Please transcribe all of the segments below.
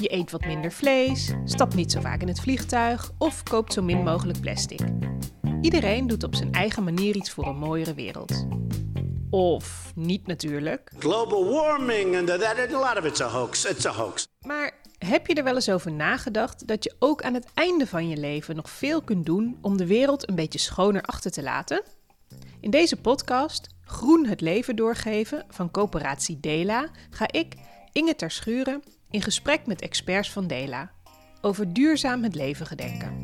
Je eet wat minder vlees, stapt niet zo vaak in het vliegtuig of koopt zo min mogelijk plastic. Iedereen doet op zijn eigen manier iets voor een mooiere wereld. Of niet natuurlijk. Global warming and that, a lot of it's a hoax. It's a hoax. Maar heb je er wel eens over nagedacht dat je ook aan het einde van je leven nog veel kunt doen om de wereld een beetje schoner achter te laten? In deze podcast, Groen het leven doorgeven van coöperatie Dela, ga ik, Inge Terschuren, in gesprek met experts van Dela over duurzaam het leven gedenken.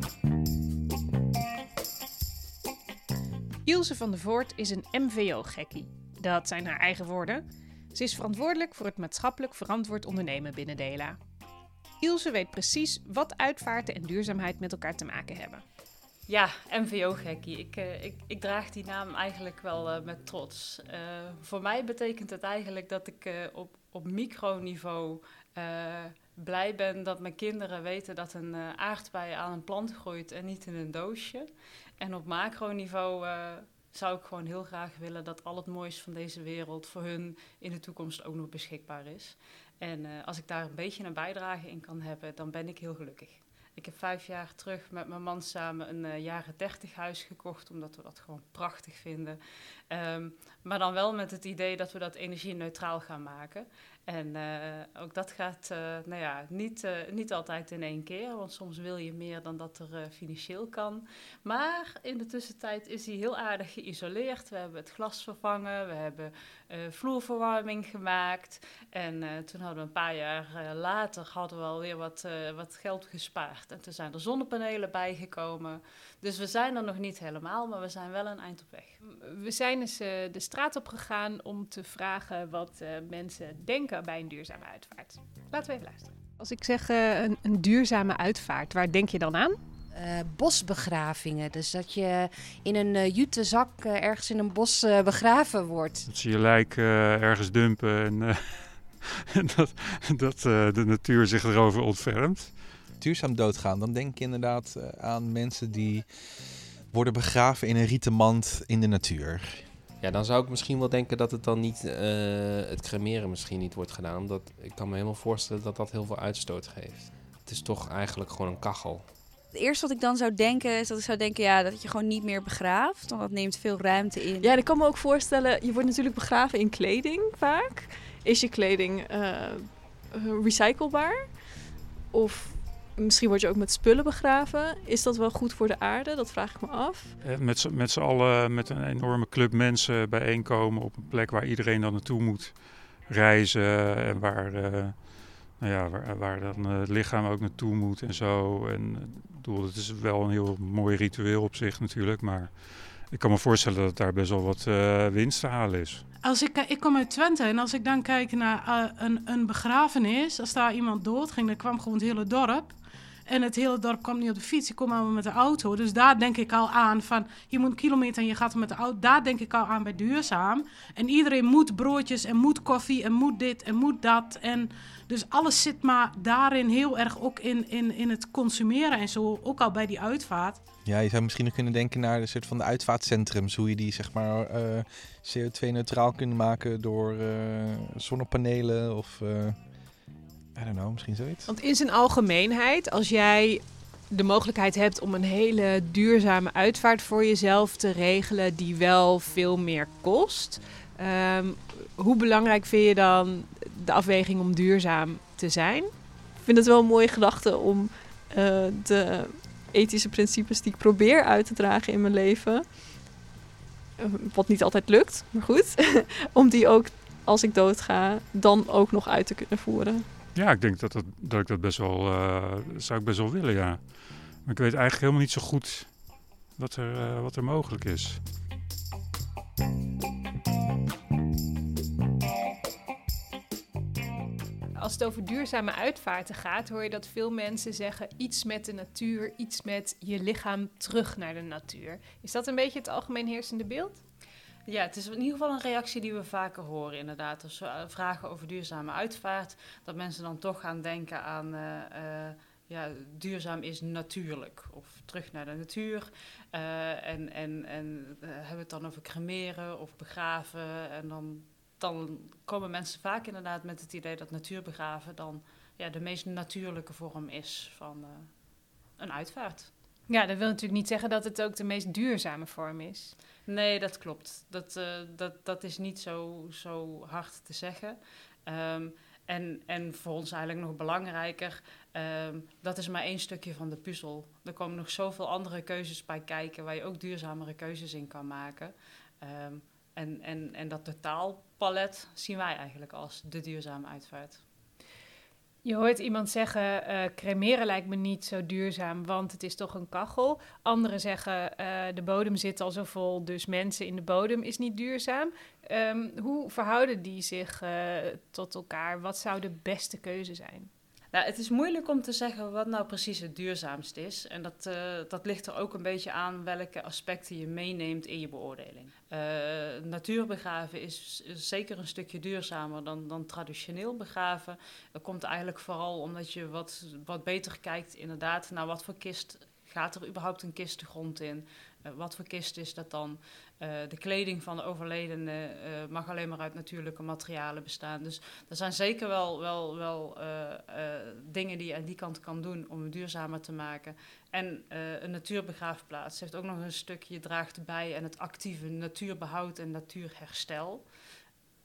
Ilse van der Voort is een MVO-gekkie. Dat zijn haar eigen woorden. Ze is verantwoordelijk voor het maatschappelijk verantwoord ondernemen binnen Dela. Ilse weet precies wat uitvaarten en duurzaamheid met elkaar te maken hebben. Ja, MVO-gekkie. Ik, uh, ik, ik, draag die naam eigenlijk wel uh, met trots. Uh, voor mij betekent het eigenlijk dat ik op, op microniveau blij ben dat mijn kinderen weten dat een aardbei aan een plant groeit en niet in een doosje. En op macroniveau zou ik gewoon heel graag willen dat al het moois van deze wereld voor hun in de toekomst ook nog beschikbaar is. En als ik daar een beetje een bijdrage in kan hebben, dan ben ik heel gelukkig. Ik heb vijf jaar terug met mijn man samen een uh, jaren dertig huis gekocht, omdat we dat gewoon prachtig vinden. Um, maar dan wel met het idee dat we dat energie-neutraal gaan maken. En uh, ook dat gaat uh, nou ja, niet, uh, niet altijd in één keer, want soms wil je meer dan dat er financieel kan. Maar in de tussentijd is hij heel aardig geïsoleerd. We hebben het glas vervangen, we hebben vloerverwarming gemaakt. En toen hadden we een paar jaar later hadden we alweer wat, wat geld gespaard. En toen zijn er zonnepanelen bijgekomen. Dus we zijn er nog niet helemaal, maar we zijn wel een eind op weg. We zijn eens de straat op gegaan om te vragen wat mensen denken bij een duurzame uitvaart? Laten we even luisteren. Als ik zeg uh, een, een, duurzame uitvaart, waar denk je dan aan? Uh, bosbegravingen. Dus dat je in een uh, jute zak ergens in een bos begraven wordt. Dat ze je lijk ergens dumpen en, en dat, dat de natuur zich erover ontfermt. Duurzaam doodgaan, dan denk ik inderdaad aan mensen die worden begraven in een rieten mand in de natuur. Ja, dan zou ik misschien wel denken dat het dan niet, uh, het cremeren misschien niet wordt gedaan. Dat, ik kan me helemaal voorstellen dat dat heel veel uitstoot geeft. Het is toch eigenlijk gewoon een kachel. Het eerste wat ik dan zou denken is dat ik zou denken ja, dat je gewoon niet meer begraaft. Want dat neemt veel ruimte in. Ja, ik kan me ook voorstellen, je wordt natuurlijk begraven in kleding vaak. Is je kleding uh, recyclebaar? Of Misschien word je ook met spullen begraven. Is dat wel goed voor de aarde? Dat vraag ik me af. Eh, met, met z'n allen, met een enorme club mensen bijeenkomen op een plek waar iedereen dan naartoe moet reizen. En waar, uh, nou ja, waar, waar dan het lichaam ook naartoe moet en zo. En bedoel, het is wel een heel mooi ritueel op zich natuurlijk. Maar ik kan me voorstellen dat daar best wel wat uh, winst te halen is. Als ik, ik kom uit Twente en als ik dan kijk naar uh, een, een begrafenis, als daar iemand doodging, dan kwam gewoon het hele dorp. En het hele dorp kwam niet op de fiets, die komen allemaal met de auto. Dus daar denk ik al aan van, je moet een kilometer en je gaat met de auto. Daar denk ik al aan bij duurzaam. En iedereen moet broodjes en moet koffie en moet dit en moet dat. En dus alles zit maar daarin heel erg ook in, in, in het consumeren en zo. Ook al bij die uitvaart. Ja, je zou misschien nog kunnen denken naar de soort van de uitvaartcentrums. Hoe je die zeg maar uh, CO2-neutraal kunt maken door uh, zonnepanelen of... Uh I don't know, misschien zoiets. Want in zijn algemeenheid, als jij de mogelijkheid hebt om een hele duurzame uitvaart voor jezelf te regelen, die wel veel meer kost. Um, hoe belangrijk vind je dan de afweging om duurzaam te zijn? Ik vind het wel een mooie gedachte om uh, de ethische principes die ik probeer uit te dragen in mijn leven, uh, wat niet altijd lukt, maar goed, om die ook als ik doodga, dan ook nog uit te kunnen voeren. Ja, ik denk dat, dat, dat ik dat best wel, uh, zou ik best wel willen, ja. Maar ik weet eigenlijk helemaal niet zo goed wat er, uh, wat er mogelijk is. Als het over duurzame uitvaarten gaat, hoor je dat veel mensen zeggen iets met de natuur, iets met je lichaam terug naar de natuur. Is dat een beetje het algemeen heersende beeld? Ja, het is in ieder geval een reactie die we vaker horen, inderdaad. Als we eh, vragen over duurzame uitvaart, dat mensen dan toch gaan denken aan. Uh, uh, ja, duurzaam is natuurlijk. Of terug naar de natuur. En en, en hebben het dan over cremeren of begraven. En dan dan komen mensen vaak inderdaad met het idee dat natuurbegraven dan ja, de meest natuurlijke vorm is van eh, een uitvaart. Ja, dat wil natuurlijk niet zeggen dat het ook de meest duurzame vorm is. Nee, dat klopt. Dat, eh, dat, dat is niet zo, zo hard te zeggen. Ehm, en, en voor ons eigenlijk nog belangrijker, ehm, dat is maar één stukje van de puzzel. Er komen nog zoveel andere keuzes bij kijken waar je ook duurzamere keuzes in kan maken. Ehm, en, en, en dat totaalpalet zien wij eigenlijk als de duurzame uitvaart. Je hoort iemand zeggen, uh, cremeren lijkt me niet zo duurzaam, want het is toch een kachel. Anderen zeggen, uh, de bodem zit al zo vol, dus mensen in de bodem is niet duurzaam. Um, hoe verhouden die zich uh, tot elkaar? Wat zou de beste keuze zijn? Nou, het is moeilijk om te zeggen wat nou precies het duurzaamst is. En dat, uh, dat ligt er ook een beetje aan welke aspecten je meeneemt in je beoordeling. Uh, natuurbegraven is, is, zeker een stukje duurzamer dan, dan traditioneel begraven. Dat komt eigenlijk vooral omdat je wat, wat beter kijkt inderdaad naar wat voor kist gaat er überhaupt een kist de grond in. Uh, wat voor kist is dat dan? Uh, de kleding van de overledene uh, mag alleen maar uit natuurlijke materialen bestaan. Dus er zijn zeker wel, wel, wel dingen die je aan die kant kan doen om het duurzamer te maken. En een natuurbegraafplaats heeft ook nog een stukje draagt bij aan het actieve natuurbehoud en natuurherstel.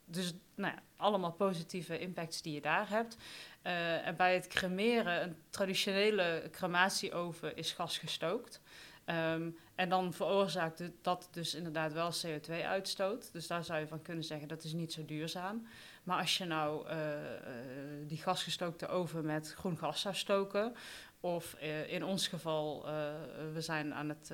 Dus nou ja, allemaal positieve impacts die je daar hebt. En bij het cremeren, een traditionele crematieoven is gasgestookt. Um, en dan veroorzaakt dat dus inderdaad wel CO2-uitstoot. Dus daar zou je van kunnen zeggen dat is niet zo duurzaam. Maar als je nou uh, uh, die gasgestookte oven met groen gas zou stoken, of uh, in ons geval, we zijn aan het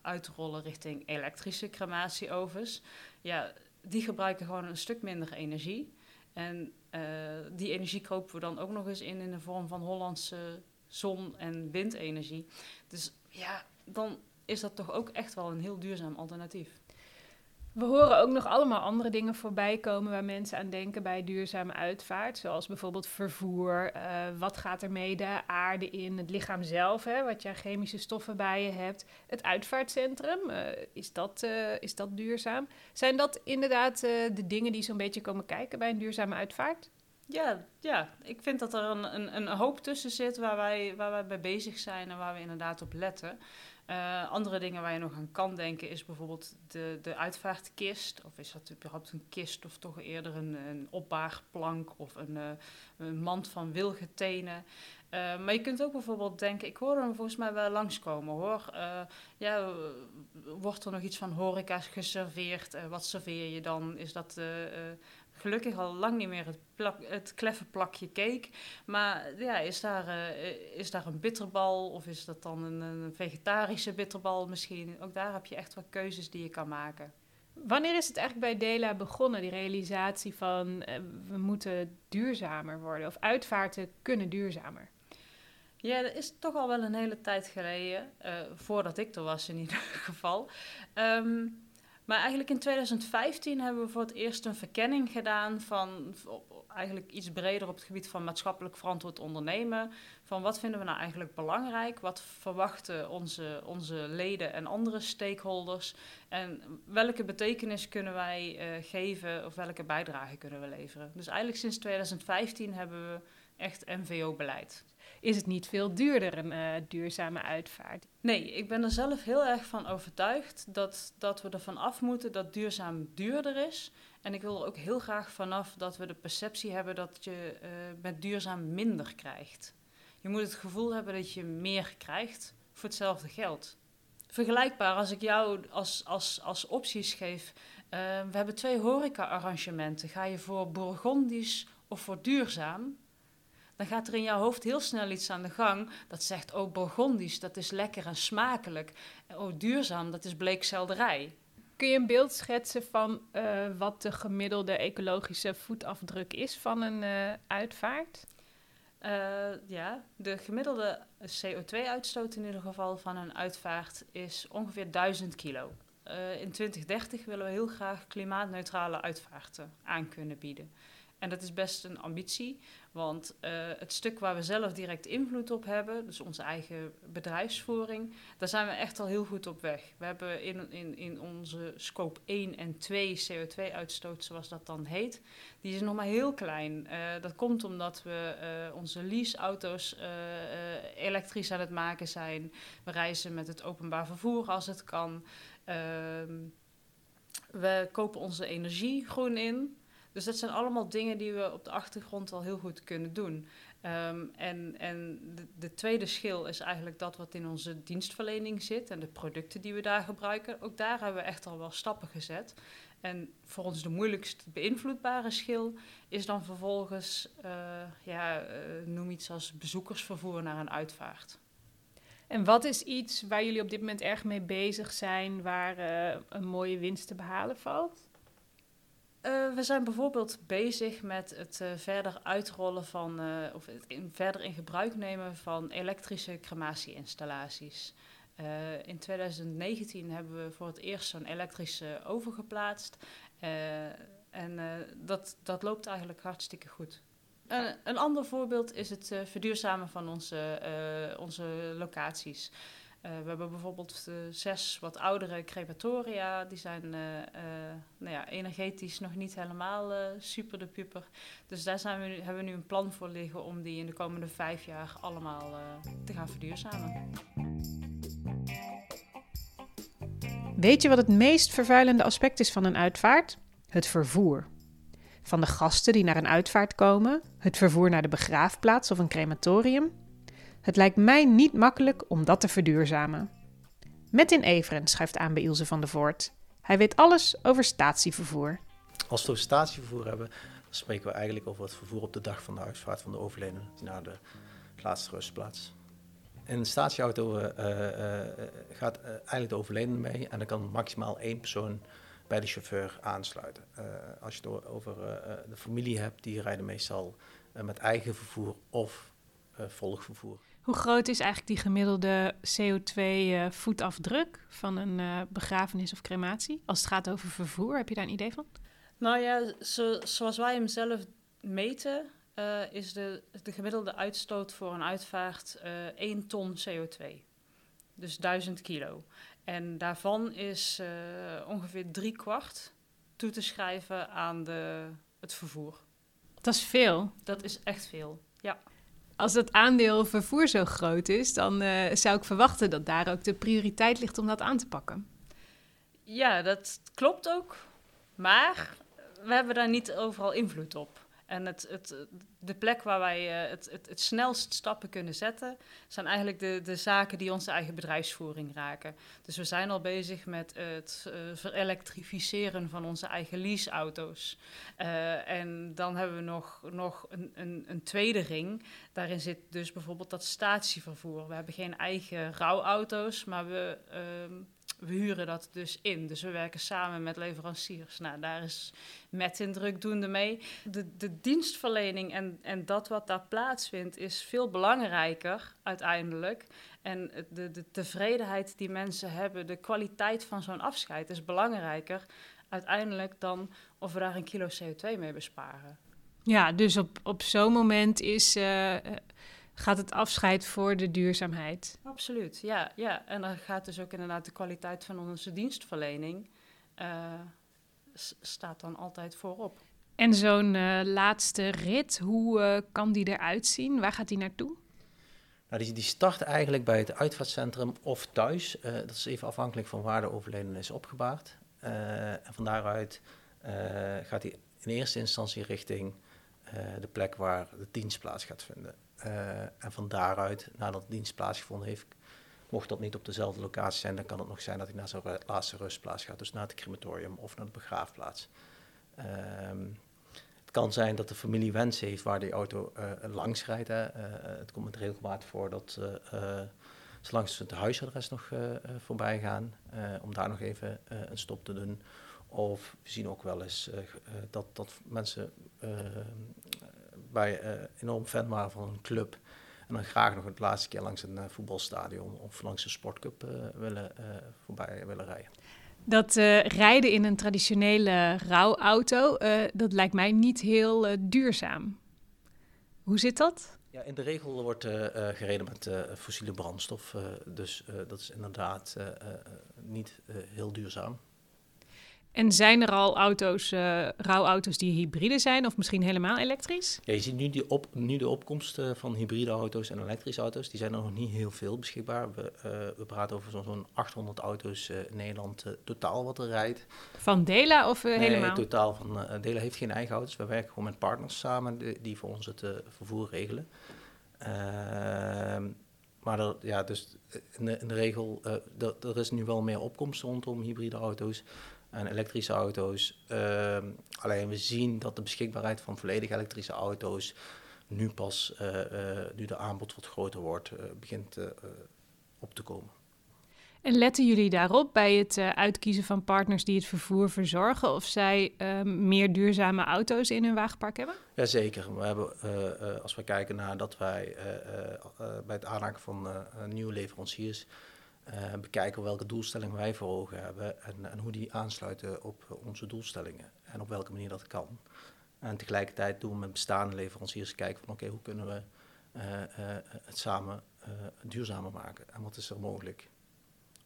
uitrollen richting elektrische crematieovens, ja, die gebruiken gewoon een stuk minder energie. En die energie kopen we dan ook nog eens in in de vorm van Hollandse zon- en windenergie. Dus ja, dan is dat toch ook echt wel een heel duurzaam alternatief. We horen ook nog allemaal andere dingen voorbij komen waar mensen aan denken bij duurzame uitvaart. Zoals bijvoorbeeld vervoer. Uh, wat gaat er mee de aarde in? Het lichaam zelf, hè, wat je chemische stoffen bij je hebt. Het uitvaartcentrum, uh, is, dat, uh, is dat duurzaam? Zijn dat inderdaad de dingen die zo'n beetje komen kijken bij een duurzame uitvaart? Ja, ja, ik vind dat er een, een, een hoop tussen zit waar wij, waar wij bij bezig zijn en waar we inderdaad op letten. Uh, andere dingen waar je nog aan kan denken is bijvoorbeeld de, de uitvaartkist. Of is dat überhaupt een kist of toch eerder een, een opbaarplank of een, uh, een mand van wilgetenen. Uh, maar je kunt ook bijvoorbeeld denken, ik hoor hem volgens mij wel langskomen hoor. ja, wordt er nog iets van horeca geserveerd? wat serveer je dan? Is dat gelukkig al lang niet meer het, plak, het kleffe plakje cake. Maar ja, is daar, uh, is daar een bitterbal of is dat dan een, een, vegetarische bitterbal misschien? Ook daar heb je echt wel keuzes die je kan maken. Wanneer is het eigenlijk bij Dela begonnen, die realisatie van uh, we moeten duurzamer worden of uitvaarten kunnen duurzamer? Ja, dat is toch al wel een hele tijd geleden, uh, voordat ik er was in ieder geval. Um, maar eigenlijk in 2015 hebben we voor het eerst een verkenning gedaan van eigenlijk iets breder op het gebied van maatschappelijk verantwoord ondernemen. Van wat vinden we nou eigenlijk belangrijk? Wat verwachten onze, onze leden en andere stakeholders? En welke betekenis kunnen wij uh, geven of welke bijdrage kunnen we leveren? Dus eigenlijk sinds 2015 hebben we echt MVO-beleid is het niet veel duurder, een uh, duurzame uitvaart. Nee, ik ben er zelf heel erg van overtuigd dat, dat we ervan af moeten dat duurzaam duurder is. En ik wil er ook heel graag vanaf dat we de perceptie hebben dat je uh, met duurzaam minder krijgt. Je moet het gevoel hebben dat je meer krijgt voor hetzelfde geld. Vergelijkbaar als ik jou als, als, als opties geef. Uh, we hebben twee horeca-arrangementen. Ga je voor Bourgondisch of voor duurzaam? Dan gaat er in jouw hoofd heel snel iets aan de gang dat zegt, oh, Bourgondisch, dat is lekker en smakelijk. Oh, duurzaam, dat is bleekselderij. Kun je een beeld schetsen van uh, wat de gemiddelde ecologische voetafdruk is van een uh, uitvaart? Uh, ja, de gemiddelde CO2-uitstoot in ieder geval van een uitvaart is ongeveer 1000 kilo. in 2030 willen we heel graag klimaatneutrale uitvaarten aan kunnen bieden. En dat is best een ambitie, want uh, het stuk waar we zelf direct invloed op hebben, dus onze eigen bedrijfsvoering, daar zijn we echt al heel goed op weg. We hebben in, in, in onze scope 1 en 2 CO2-uitstoot, zoals dat dan heet, die is nog maar heel klein. Uh, dat komt omdat we uh, onze leaseauto's elektrisch aan het maken zijn. We reizen met het openbaar vervoer als het kan. Ehm, we kopen onze energie groen in. Dus dat zijn allemaal dingen die we op de achtergrond al heel goed kunnen doen. Um, en en de, de, tweede schil is eigenlijk dat wat in onze dienstverlening zit en de producten die we daar gebruiken. Ook daar hebben we echt al wel stappen gezet. En voor ons de moeilijkst beïnvloedbare schil is dan vervolgens, uh, ja, uh, noem iets als bezoekersvervoer naar een uitvaart. En wat is iets waar jullie op dit moment erg mee bezig zijn, waar uh, een mooie winst te behalen valt? Uh, we zijn bijvoorbeeld bezig met het uh, verder uitrollen van, uh, of het verder in gebruik nemen van elektrische crematie-installaties. in 2019 hebben we voor het eerst zo'n elektrische oven geplaatst. en dat, dat loopt eigenlijk hartstikke goed. een ander voorbeeld is het verduurzamen van onze, onze locaties. Uh, we hebben bijvoorbeeld uh, zes wat oudere crematoria. Die zijn uh, nou ja, energetisch nog niet helemaal super de puper. Dus daar zijn we hebben we nu een plan voor liggen om die in de komende vijf jaar allemaal te gaan verduurzamen. Weet je wat het meest vervuilende aspect is van een uitvaart? Het vervoer. Van de gasten die naar een uitvaart komen, het vervoer naar de begraafplaats of een crematorium het lijkt mij niet makkelijk om dat te verduurzamen. Met in Everen schuift aan bij Ilse van der Voort. Hij weet alles over statievervoer. Als we statievervoer hebben, spreken we eigenlijk over het vervoer op de dag van de uitvaart van de overledene naar de laatste rustplaats. In een statieauto uh, uh, gaat eigenlijk de overledene mee en dan kan maximaal één persoon bij de chauffeur aansluiten. als je het over de familie hebt, die rijden meestal met eigen vervoer of volgvervoer. Hoe groot is eigenlijk die gemiddelde CO2-voetafdruk uh, van een uh, begrafenis of crematie? Als het gaat over vervoer, heb je daar een idee van? Nou ja, zo, zoals wij hem zelf meten, uh, is de, de gemiddelde uitstoot voor een uitvaart 1 ton CO2. Dus 1000 kilo. En daarvan is ongeveer drie kwart toe te schrijven aan de, het vervoer. Dat is veel. Dat is echt veel, ja als het aandeel vervoer zo groot is, dan uh, zou ik verwachten dat daar ook de prioriteit ligt om dat aan te pakken. Ja, dat klopt ook. Maar we hebben daar niet overal invloed op. En het, het, de plek waar wij uh, het, het, het snelst stappen kunnen zetten, zijn eigenlijk de, de zaken die onze eigen bedrijfsvoering raken. Dus we zijn al bezig met het uh, verelektrificeren van onze eigen leaseauto's. Uh, en dan hebben we nog, nog een, een, een, tweede ring. Daarin zit dus bijvoorbeeld dat statievervoer. We hebben geen eigen rouwauto's, maar we ehm, we huren dat dus in. Dus we werken samen met leveranciers. Nou, daar is met in drukdoende mee. De, de dienstverlening en, en dat wat daar plaatsvindt is veel belangrijker uiteindelijk. En de, de tevredenheid die mensen hebben, de kwaliteit van zo'n afscheid is belangrijker uiteindelijk dan of we daar een kilo CO2 mee besparen. Ja, dus op, op zo'n moment is... Uh, gaat het afscheid voor de duurzaamheid. Absoluut, ja, ja. En dan gaat dus ook inderdaad de kwaliteit van onze dienstverlening uh, staat dan altijd voorop. En zo'n uh, laatste rit, hoe uh, kan die eruit zien? Waar gaat die naartoe? Nou, die, die start eigenlijk bij het uitvaartcentrum of thuis. dat is even afhankelijk van waar de overledene is opgebaard. en van daaruit gaat hij in eerste instantie richting de plek waar de dienst plaats gaat vinden. Uh, en van daaruit, nadat de dienst plaatsgevonden heeft, mocht dat niet op dezelfde locatie zijn, dan kan het nog zijn dat hij naar zijn laatste rustplaats gaat, dus naar het crematorium of naar de begraafplaats. Uh, het kan zijn dat de familie wens heeft waar die auto uh, langs rijdt. Hè. Uh, het komt met regelmaat voor dat ze langs het huisadres nog voorbij gaan, om daar nog even een stop te doen. Of we zien ook wel eens dat, dat mensen bij uh, enorm fan waren van een club. En dan graag nog het laatste keer langs een uh, voetbalstadion of langs een sportcup uh, willen, voorbij willen rijden. Dat eh, rijden in een traditionele rouwauto, eh, dat lijkt mij niet heel eh, duurzaam. Hoe zit dat? Ja, in de regel wordt uh, uh, gereden met uh, fossiele brandstof, dus dat is inderdaad niet heel duurzaam. En zijn er al auto's, rouwauto's die hybride zijn of misschien helemaal elektrisch? Ja, je ziet nu, die op, nu de opkomst van hybride auto's en elektrische auto's. Die zijn er nog niet heel veel beschikbaar. We, we praten over zo'n zo 800 auto's in Nederland totaal wat er rijdt. Van Dela of nee, helemaal? totaal. Van, Dela heeft geen eigen auto's. We werken gewoon met partners samen die, die voor ons het vervoer regelen. Uh, maar er, ja, dus in de, in de regel, uh, er, er is nu wel meer opkomst rondom hybride auto's en elektrische auto's. Uh, alleen we zien dat de beschikbaarheid van volledig elektrische auto's nu pas, uh, nu de aanbod wat groter wordt, begint op te komen. En letten jullie daarop bij het uitkiezen van partners die het vervoer verzorgen of zij uh, meer duurzame auto's in hun wagenpark hebben? Jazeker. We hebben, als we kijken naar dat wij bij het aanhaken van nieuwe leveranciers bekijken welke doelstellingen wij voor ogen hebben en, en, hoe die aansluiten op onze doelstellingen en op welke manier dat kan. En tegelijkertijd doen we met bestaande leveranciers kijken van oké, hoe kunnen we het samen duurzamer maken en wat is er mogelijk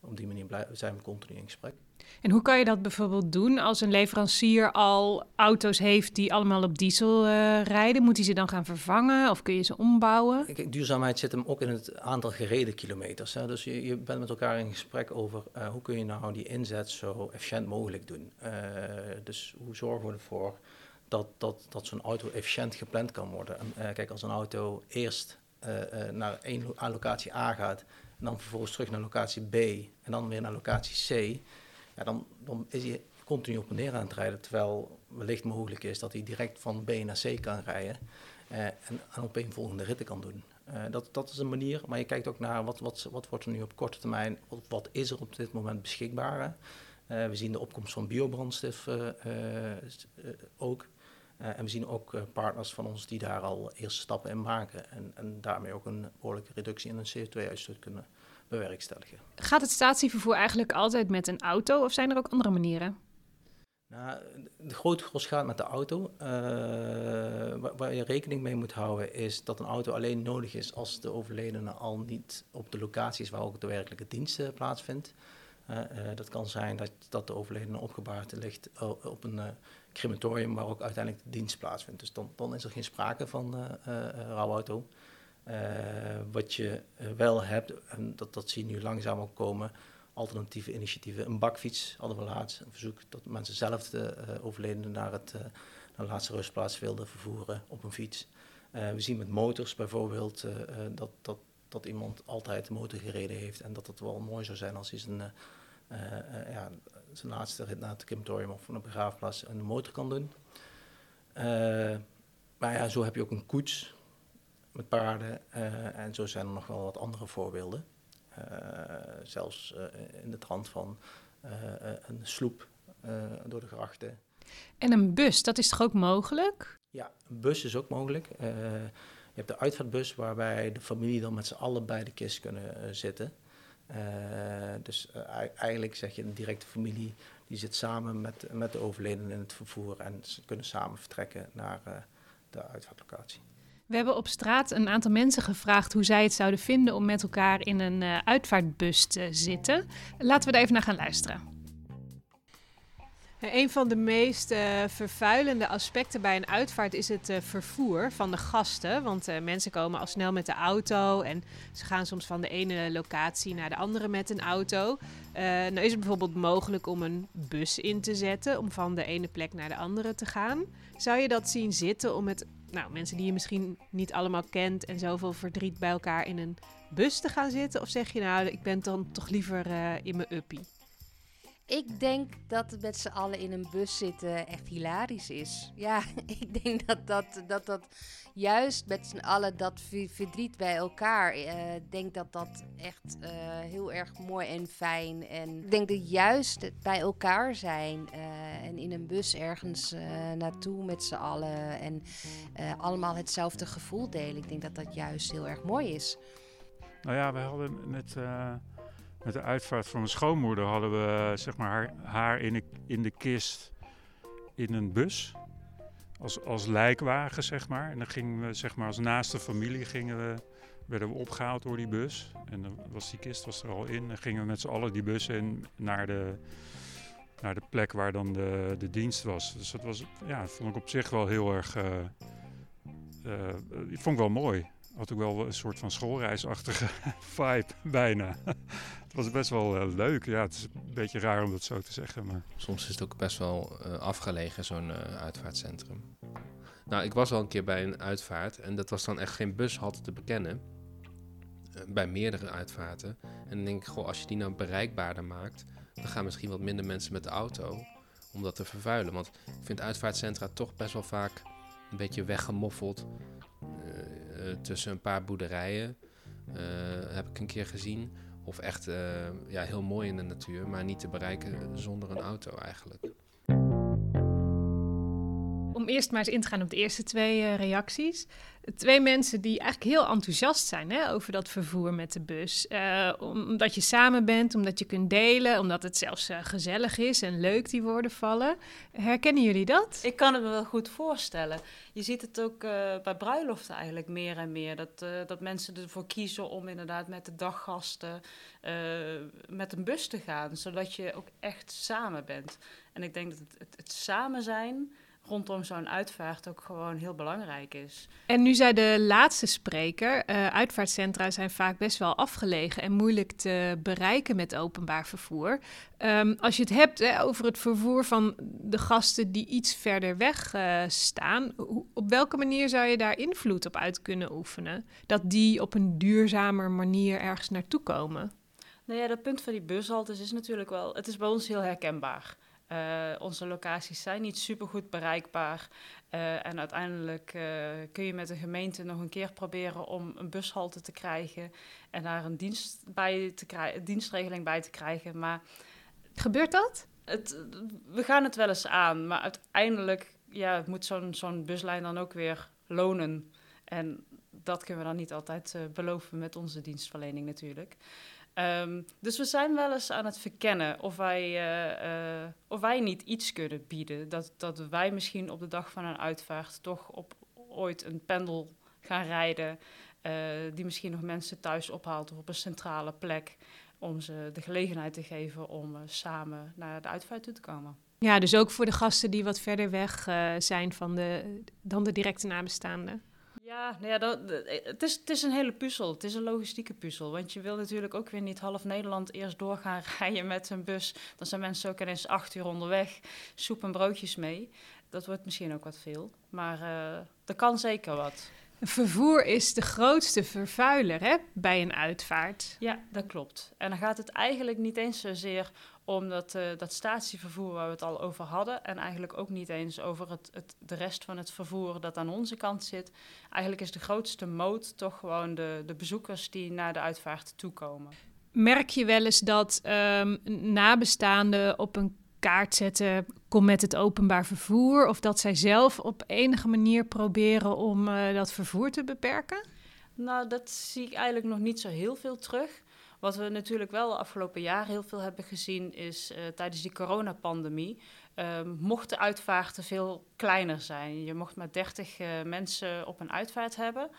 op die manier blijven, zijn we continu in gesprek. En hoe kan je dat bijvoorbeeld doen als een leverancier al auto's heeft die allemaal op diesel uh, rijden? Moet hij ze dan gaan vervangen of kun je ze ombouwen? Kijk, duurzaamheid zit hem ook in het aantal gereden kilometers. Hè? Dus je, je bent met elkaar in gesprek over uh, hoe kun je nou die inzet zo efficiënt mogelijk doen. Uh, dus hoe zorgen we ervoor dat, dat, dat zo'n auto efficiënt gepland kan worden? En, kijk, als een auto eerst naar één locatie A gaat en dan vervolgens terug naar locatie B en dan weer naar locatie C, ja, dan, dan is hij continu op en neer aan het rijden. Terwijl wellicht mogelijk is dat hij direct van B naar C kan rijden eh, en, en op een volgende ritten kan doen. Uh, dat, dat is een manier, maar je kijkt ook naar wat, wat, wat wordt er nu op korte termijn, wat, wat is er op dit moment beschikbaar. Uh, we zien de opkomst van biobrandstof ook. Uh, en we zien ook uh, partners van ons die daar al eerste stappen in maken. En, en daarmee ook een behoorlijke reductie in een CO2-uitstoot kunnen bewerkstelligen. Gaat het statievervoer eigenlijk altijd met een auto of zijn er ook andere manieren? Nou, de grote gros gaat met de auto. Uh, waar, waar, je rekening mee moet houden is dat een auto alleen nodig is als de overledene al niet op de locatie is waar ook de werkelijke dienst plaatsvindt. Dat kan zijn dat, dat de overledene opgebaard ligt op een crematorium waar ook uiteindelijk de dienst plaatsvindt. Dus dan, is er geen sprake van uh, uh, rouwauto. Uh, wat je wel hebt, en dat, dat zie je nu langzaam ook komen, alternatieve initiatieven. Een bakfiets hadden we laatst, een verzoek dat mensen zelf de overledene naar, het, naar de laatste rustplaats wilden vervoeren op een fiets. we zien met motors bijvoorbeeld dat, dat, dat iemand altijd de motor gereden heeft en dat het wel mooi zou zijn als hij zijn, ja, zijn laatste rit naar het crematorium of van een begraafplaats een motor kan doen. Maar ja, zo heb je ook een koets met paarden en zo zijn er nog wel wat andere voorbeelden. Zelfs in de trant van een sloep door de grachten. En een bus, dat is toch ook mogelijk? Ja, een bus is ook mogelijk. Hebt de uitvaartbus waarbij de familie dan met z'n allen bij de kist kunnen zitten. Uh, dus uh, eigenlijk zeg je een directe familie die zit samen met, met de overledene in het vervoer en ze kunnen samen vertrekken naar de uitvaartlocatie. We hebben op straat een aantal mensen gevraagd hoe zij het zouden vinden om met elkaar in een uitvaartbus te zitten. Laten we daar even naar gaan luisteren. Een van de meest uh, vervuilende aspecten bij een uitvaart is het uh, vervoer van de gasten. Want uh, mensen komen al snel met de auto en ze gaan soms van de ene locatie naar de andere met een auto. nou is het bijvoorbeeld mogelijk om een bus in te zetten om van de ene plek naar de andere te gaan. Zou je dat zien zitten om met nou, mensen die je misschien niet allemaal kent en zoveel verdriet bij elkaar in een bus te gaan zitten? Of zeg je nou, ik ben dan toch liever in mijn uppie? Ik denk dat met z'n allen in een bus zitten echt hilarisch is. Ja, ik denk dat dat, dat, dat juist met z'n allen dat verdriet bij elkaar. Ik uh, denk dat dat echt uh, heel erg mooi en fijn. En ik denk dat juist het bij elkaar zijn uh, en in een bus ergens naartoe met z'n allen. En allemaal hetzelfde gevoel delen. Ik denk dat dat juist heel erg mooi is. Nou ja, we hadden net met de uitvaart van mijn schoonmoeder hadden we zeg maar, haar, haar in, de, in de kist in een bus. Als, als lijkwagen, zeg maar. En dan gingen we, zeg maar, als naaste familie gingen we, werden we opgehaald door die bus. En dan was die kist was er al in. En gingen we met z'n allen die bus in naar de, naar de plek waar dan de, de dienst was. Dus dat was, ja, vond ik op zich wel heel erg, uh, vond ik wel mooi. Had ook wel een soort van schoolreisachtige vibe, bijna. het was best wel uh, leuk. Ja, het is een beetje raar om dat zo te zeggen. Maar... Soms is het ook best wel afgelegen, zo'n uitvaartcentrum. Nou, ik was al een keer bij een uitvaart en dat was dan echt geen bushalte te bekennen. bij meerdere uitvaarten. En dan denk ik, goh, als je die nou bereikbaarder maakt, dan gaan misschien wat minder mensen met de auto om dat te vervuilen. Want ik vind uitvaartcentra toch best wel vaak een beetje weggemoffeld tussen een paar boerderijen. Uh, heb ik een keer gezien. Of echt ja, heel mooi in de natuur, maar niet te bereiken zonder een auto eigenlijk om eerst maar eens in te gaan op de eerste twee uh, reacties. Twee mensen die eigenlijk heel enthousiast zijn hè, over dat vervoer met de bus. Uh, omdat je samen bent, omdat je kunt delen, omdat het zelfs uh, gezellig is en leuk die woorden vallen. Herkennen jullie dat? Ik kan het me wel goed voorstellen. Je ziet het ook bij bruiloften eigenlijk meer en meer. Dat, dat mensen ervoor kiezen om inderdaad met de daggasten met een bus te gaan. Zodat je ook echt samen bent. En ik denk dat het, het samen zijn rondom zo'n uitvaart ook gewoon heel belangrijk is. En nu zei de laatste spreker, uh, uitvaartcentra zijn vaak best wel afgelegen en moeilijk te bereiken met openbaar vervoer. Um, als je het hebt hè, over het vervoer van de gasten die iets verder weg uh, staan, op welke manier zou je daar invloed op uit kunnen oefenen? Dat die op een duurzamer manier ergens naartoe komen? Nou ja, dat punt van die bushaltes is natuurlijk wel, het is bij ons heel herkenbaar. Uh, onze locaties zijn niet super goed bereikbaar. Uh, en uiteindelijk uh, kun je met de gemeente nog een keer proberen om een bushalte te krijgen en daar een dienst bij te krijgen, dienstregeling bij te krijgen. Maar gebeurt dat? Het, we gaan het wel eens aan, maar uiteindelijk ja, moet zo'n zo'n buslijn dan ook weer lonen. En dat kunnen we dan niet altijd beloven met onze dienstverlening natuurlijk. Um, dus we zijn wel eens aan het verkennen of wij, uh, uh, of wij niet iets kunnen bieden. Dat, dat wij misschien op de dag van een uitvaart toch op ooit een pendel gaan rijden. Uh, die misschien nog mensen thuis ophaalt of op een centrale plek. Om ze de gelegenheid te geven om samen naar de uitvaart toe te komen. Ja, dus ook voor de gasten die wat verder weg zijn van de, dan de directe nabestaanden. Ja, nou dat, het, is, het is een hele puzzel. Het is een logistieke puzzel. Want je wil natuurlijk ook weer niet half Nederland eerst door gaan rijden met een bus. Dan zijn mensen ook ineens acht uur onderweg. Soep en broodjes mee. Dat wordt misschien ook wat veel. Maar uh, er kan zeker wat. Vervoer is de grootste vervuiler hè, bij een uitvaart. Ja, dat klopt. En dan gaat het eigenlijk niet eens zozeer om dat, uh, dat statievervoer waar we het al over hadden. En eigenlijk ook niet eens over het, het, de rest van het vervoer dat aan onze kant zit. Eigenlijk is de grootste moot toch gewoon de, de bezoekers die naar de uitvaart toekomen. Merk je wel eens dat um, nabestaanden op een kaart zetten, kom met het openbaar vervoer? Of dat zij zelf op enige manier proberen om uh, dat vervoer te beperken? Nou, dat zie ik eigenlijk nog niet zo heel veel terug. Wat we natuurlijk wel de afgelopen jaar heel veel hebben gezien, is uh, tijdens die coronapandemie. Uh, mochten uitvaarten veel kleiner zijn. Je mocht maar 30 uh, mensen op een uitvaart hebben.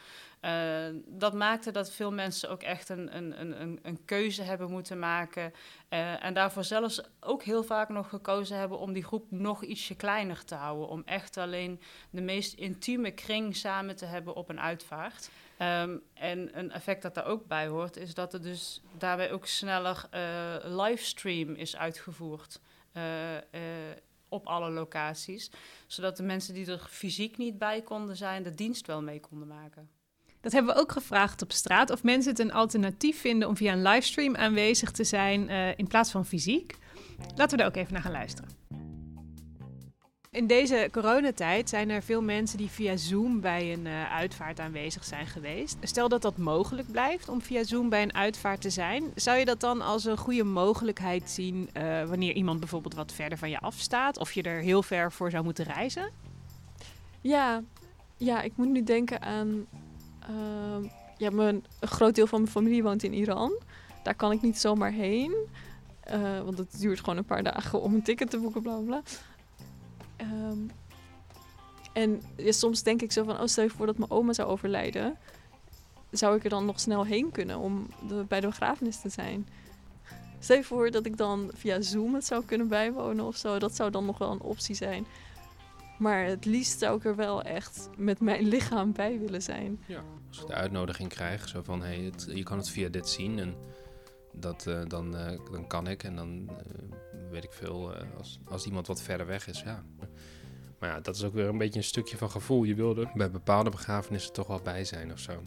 Uh, dat maakte dat veel mensen ook echt een, een, een, een keuze hebben moeten maken. Uh, en daarvoor zelfs ook heel vaak nog gekozen hebben om die groep nog ietsje kleiner te houden. Om echt alleen de meest intieme kring samen te hebben op een uitvaart. Um, en een effect dat daar ook bij hoort, is dat er dus daarbij ook sneller uh, livestream is uitgevoerd. op alle locaties. Zodat de mensen die er fysiek niet bij konden zijn, de dienst wel mee konden maken. Dat hebben we ook gevraagd op straat. Of mensen het een alternatief vinden om via een livestream aanwezig te zijn uh, in plaats van fysiek. Laten we daar ook even naar gaan luisteren. In deze coronatijd zijn er veel mensen die via Zoom bij een uh, uitvaart aanwezig zijn geweest. Stel dat dat mogelijk blijft om via Zoom bij een uitvaart te zijn. Zou je dat dan als een goede mogelijkheid zien uh, wanneer iemand bijvoorbeeld wat verder van je afstaat? Of je er heel ver voor zou moeten reizen? Ja, ja ik moet nu denken aan Uh, ja, mijn, een groot deel van mijn familie woont in Iran. daar kan ik niet zomaar heen. Eh, want het duurt gewoon een paar dagen om een ticket te boeken, bla bla. Ehm, en soms denk ik zo van, oh stel je voor dat mijn oma zou overlijden. Zou ik er dan nog snel heen kunnen om bij de begrafenis te zijn? Stel je voor dat ik dan via Zoom het zou kunnen bijwonen of zo. Dat zou dan nog wel een optie zijn. Maar het liefst zou ik er wel echt met mijn lichaam bij willen zijn. Ja. Als ik de uitnodiging krijg, zo van hey, het, je kan het via dit zien en dat, eh, dan, eh, dan kan ik. En dan eh, weet ik veel, eh, als, als iemand wat verder weg is, ja. Maar ja, dat is ook weer een beetje een stukje van gevoel. Je wil er bij bepaalde begrafenissen toch wel bij zijn of zo.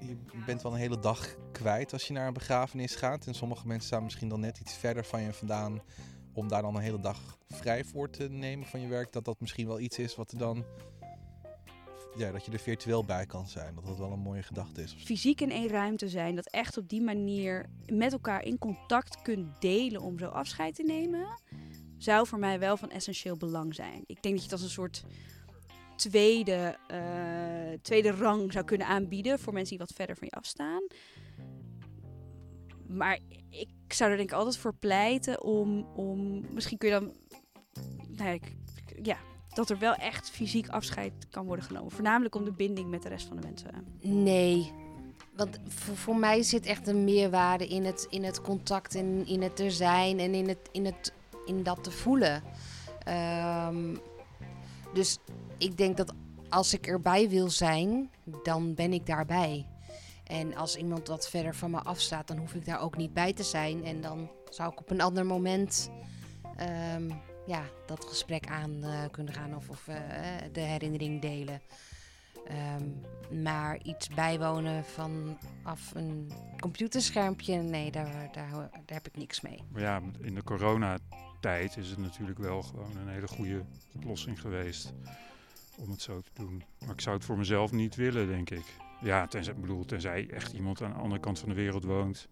Je bent wel een hele dag kwijt als je naar een begrafenis gaat. En sommige mensen staan misschien dan net iets verder van je vandaan. Om daar dan een hele dag vrij voor te nemen van je werk. Dat dat misschien wel iets is wat er dan. Ja, dat je er virtueel bij kan zijn. Dat dat wel een mooie gedachte is. Fysiek in één ruimte zijn, dat echt op die manier met elkaar in contact kunt delen om zo afscheid te nemen, zou voor mij wel van essentieel belang zijn. Ik denk dat je het als een soort tweede, eh, tweede rang zou kunnen aanbieden voor mensen die wat verder van je afstaan. Maar ik zou er denk ik altijd voor pleiten om, om misschien kun je dan, nou ja, dat er wel echt fysiek afscheid kan worden genomen. Voornamelijk om de binding met de rest van de mensen. Nee. Want voor, voor mij zit echt een meerwaarde in het, in het contact en in het er zijn en in, het, in, het, in dat te voelen. Ehm, dus ik denk dat als ik erbij wil zijn, dan ben ik daarbij. En als iemand wat verder van me afstaat, dan hoef ik daar ook niet bij te zijn. En dan zou ik op een ander moment ehm, ja, dat gesprek aan eh, kunnen gaan of, of eh, de herinnering delen. Ehm, maar iets bijwonen vanaf een computerschermpje, nee, daar, daar, daar heb ik niks mee. Maar ja, in de coronatijd is het natuurlijk wel gewoon een hele goede oplossing geweest om het zo te doen. Maar ik zou het voor mezelf niet willen, denk ik. Ja, tenzij, bedoel, tenzij echt iemand aan de andere kant van de wereld woont.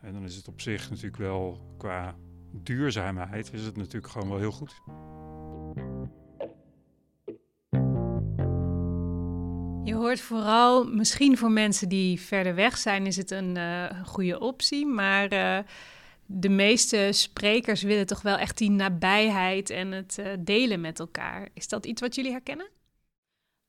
En dan is het op zich natuurlijk wel qua duurzaamheid is het natuurlijk gewoon wel heel goed. Je hoort vooral, misschien voor mensen die verder weg zijn, is het een eh, goede optie. Maar eh, de meeste sprekers willen toch wel echt die nabijheid en het eh, delen met elkaar. Is dat iets wat jullie herkennen?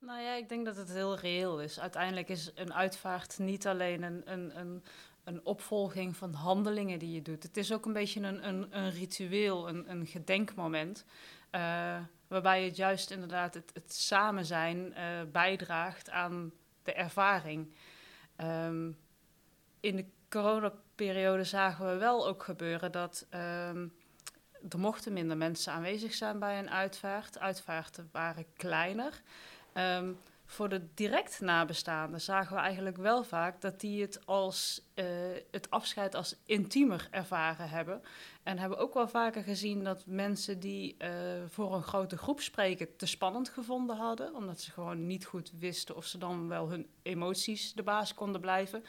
Nou ja, ik denk dat het heel reëel is. Uiteindelijk is een uitvaart niet alleen een, een, een, een opvolging van handelingen die je doet. Het is ook een beetje een, een, een ritueel, een, een gedenkmoment. eh, waarbij het juist inderdaad het, het samen zijn eh, bijdraagt aan de ervaring. Ehm, in de coronaperiode zagen we wel ook gebeuren dat ehm, er mochten minder mensen aanwezig zijn bij een uitvaart. Uitvaarten waren kleiner. Ehm, voor de direct nabestaanden zagen we eigenlijk wel vaak dat die het als eh, het afscheid als intiemer ervaren hebben. En hebben ook wel vaker gezien dat mensen die eh, voor een grote groep spreken te spannend gevonden hadden, omdat ze gewoon niet goed wisten of ze dan wel hun emoties de baas konden blijven,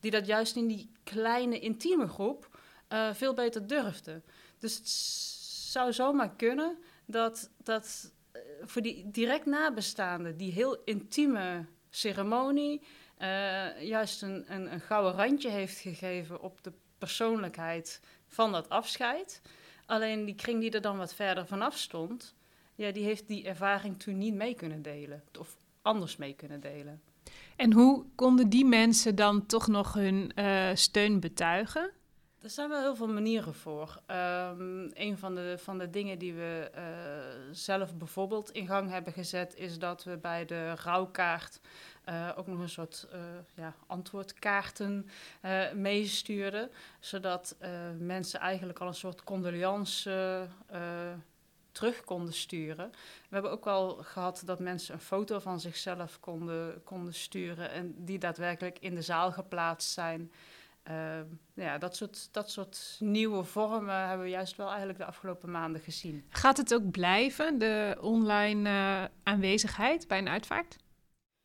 die dat juist in die kleine intieme groep eh, veel beter durfden. Dus het zou zomaar kunnen dat, dat voor die direct nabestaanden, die heel intieme ceremonie, eh, juist een, een, een gouden randje heeft gegeven op de persoonlijkheid van dat afscheid. Alleen die kring die er dan wat verder vanaf stond, ja, die heeft die ervaring toen niet mee kunnen delen. Of anders mee kunnen delen. En hoe konden die mensen dan toch nog hun eh, steun betuigen? Er zijn wel heel veel manieren voor. Ehm, een van de, van de dingen die we eh, zelf bijvoorbeeld in gang hebben gezet, is dat we bij de rouwkaart eh, ook nog een soort eh, ja, antwoordkaarten meestuurden. Zodat mensen eigenlijk al een soort condolence terug konden sturen. We hebben ook wel gehad dat mensen een foto van zichzelf konden, konden sturen en die daadwerkelijk in de zaal geplaatst zijn. Uh, ja, dat soort, dat soort nieuwe vormen hebben we juist wel eigenlijk de afgelopen maanden gezien. Gaat het ook blijven, de online uh, aanwezigheid bij een uitvaart?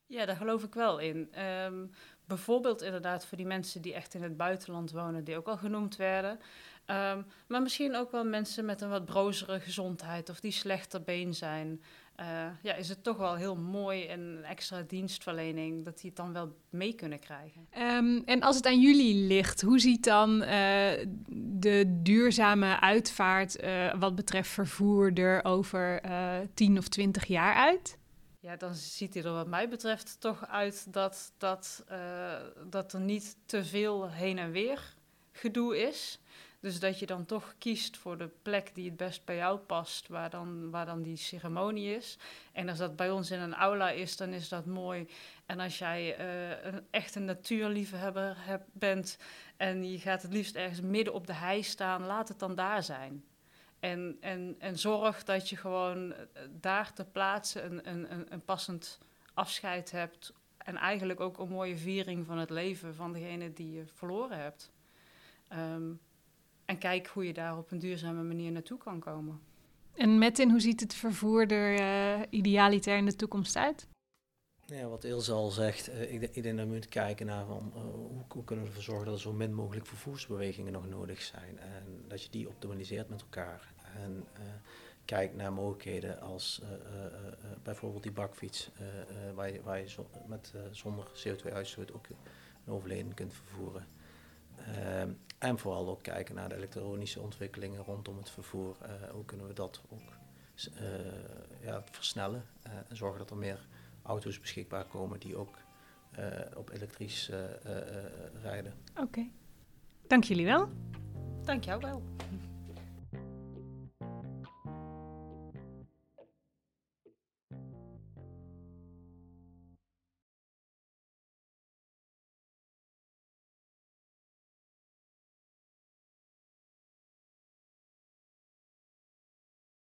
Ja, daar geloof ik wel in. Um, bijvoorbeeld inderdaad voor die mensen die echt in het buitenland wonen, die ook al genoemd werden. Um, maar misschien ook wel mensen met een wat brozere gezondheid of die slechter been zijn. Eh, ja, is het toch wel heel mooi en een extra dienstverlening dat die het dan wel mee kunnen krijgen. Ehm, en als het aan jullie ligt, hoe ziet dan eh, de duurzame uitvaart eh, wat betreft vervoer er over uh, 10 of 20 jaar uit? Ja, dan ziet hij er wat mij betreft toch uit dat, dat, dat er niet te veel heen en weer gedoe is. Dus dat je dan toch kiest voor de plek die het best bij jou past, waar dan, waar dan die ceremonie is. En als dat bij ons in een aula is, dan is dat mooi. En als jij uh, een echte natuurliefhebber hebt, bent en je gaat het liefst ergens midden op de hei staan, laat het dan daar zijn. En, en, en zorg dat je gewoon eh, daar te plaatsen een, een, een passend afscheid hebt. En eigenlijk ook een mooie viering van het leven van degene die je verloren hebt. Um, en kijk hoe je daar op een duurzame manier naartoe kan komen. En Metin, hoe ziet het vervoer er uh, idealitair in de toekomst uit? Ja, wat Ilse al zegt, uh, ik, ik, denk dat we moeten kijken naar van, uh, hoe, hoe, kunnen we ervoor zorgen dat er zo min mogelijk vervoersbewegingen nog nodig zijn. En dat je die optimaliseert met elkaar. En kijk naar mogelijkheden als bijvoorbeeld die bakfiets, waar je, waar je zo, met, zonder CO2-uitstoot ook een overleden kunt vervoeren. Uh, en vooral ook kijken naar de elektronische ontwikkelingen rondom het vervoer. Uh, hoe kunnen we dat ook uh, ja, versnellen en zorgen dat er meer auto's beschikbaar komen die ook op elektrisch rijden. Oké, okay. dank jullie wel. Dank jou wel.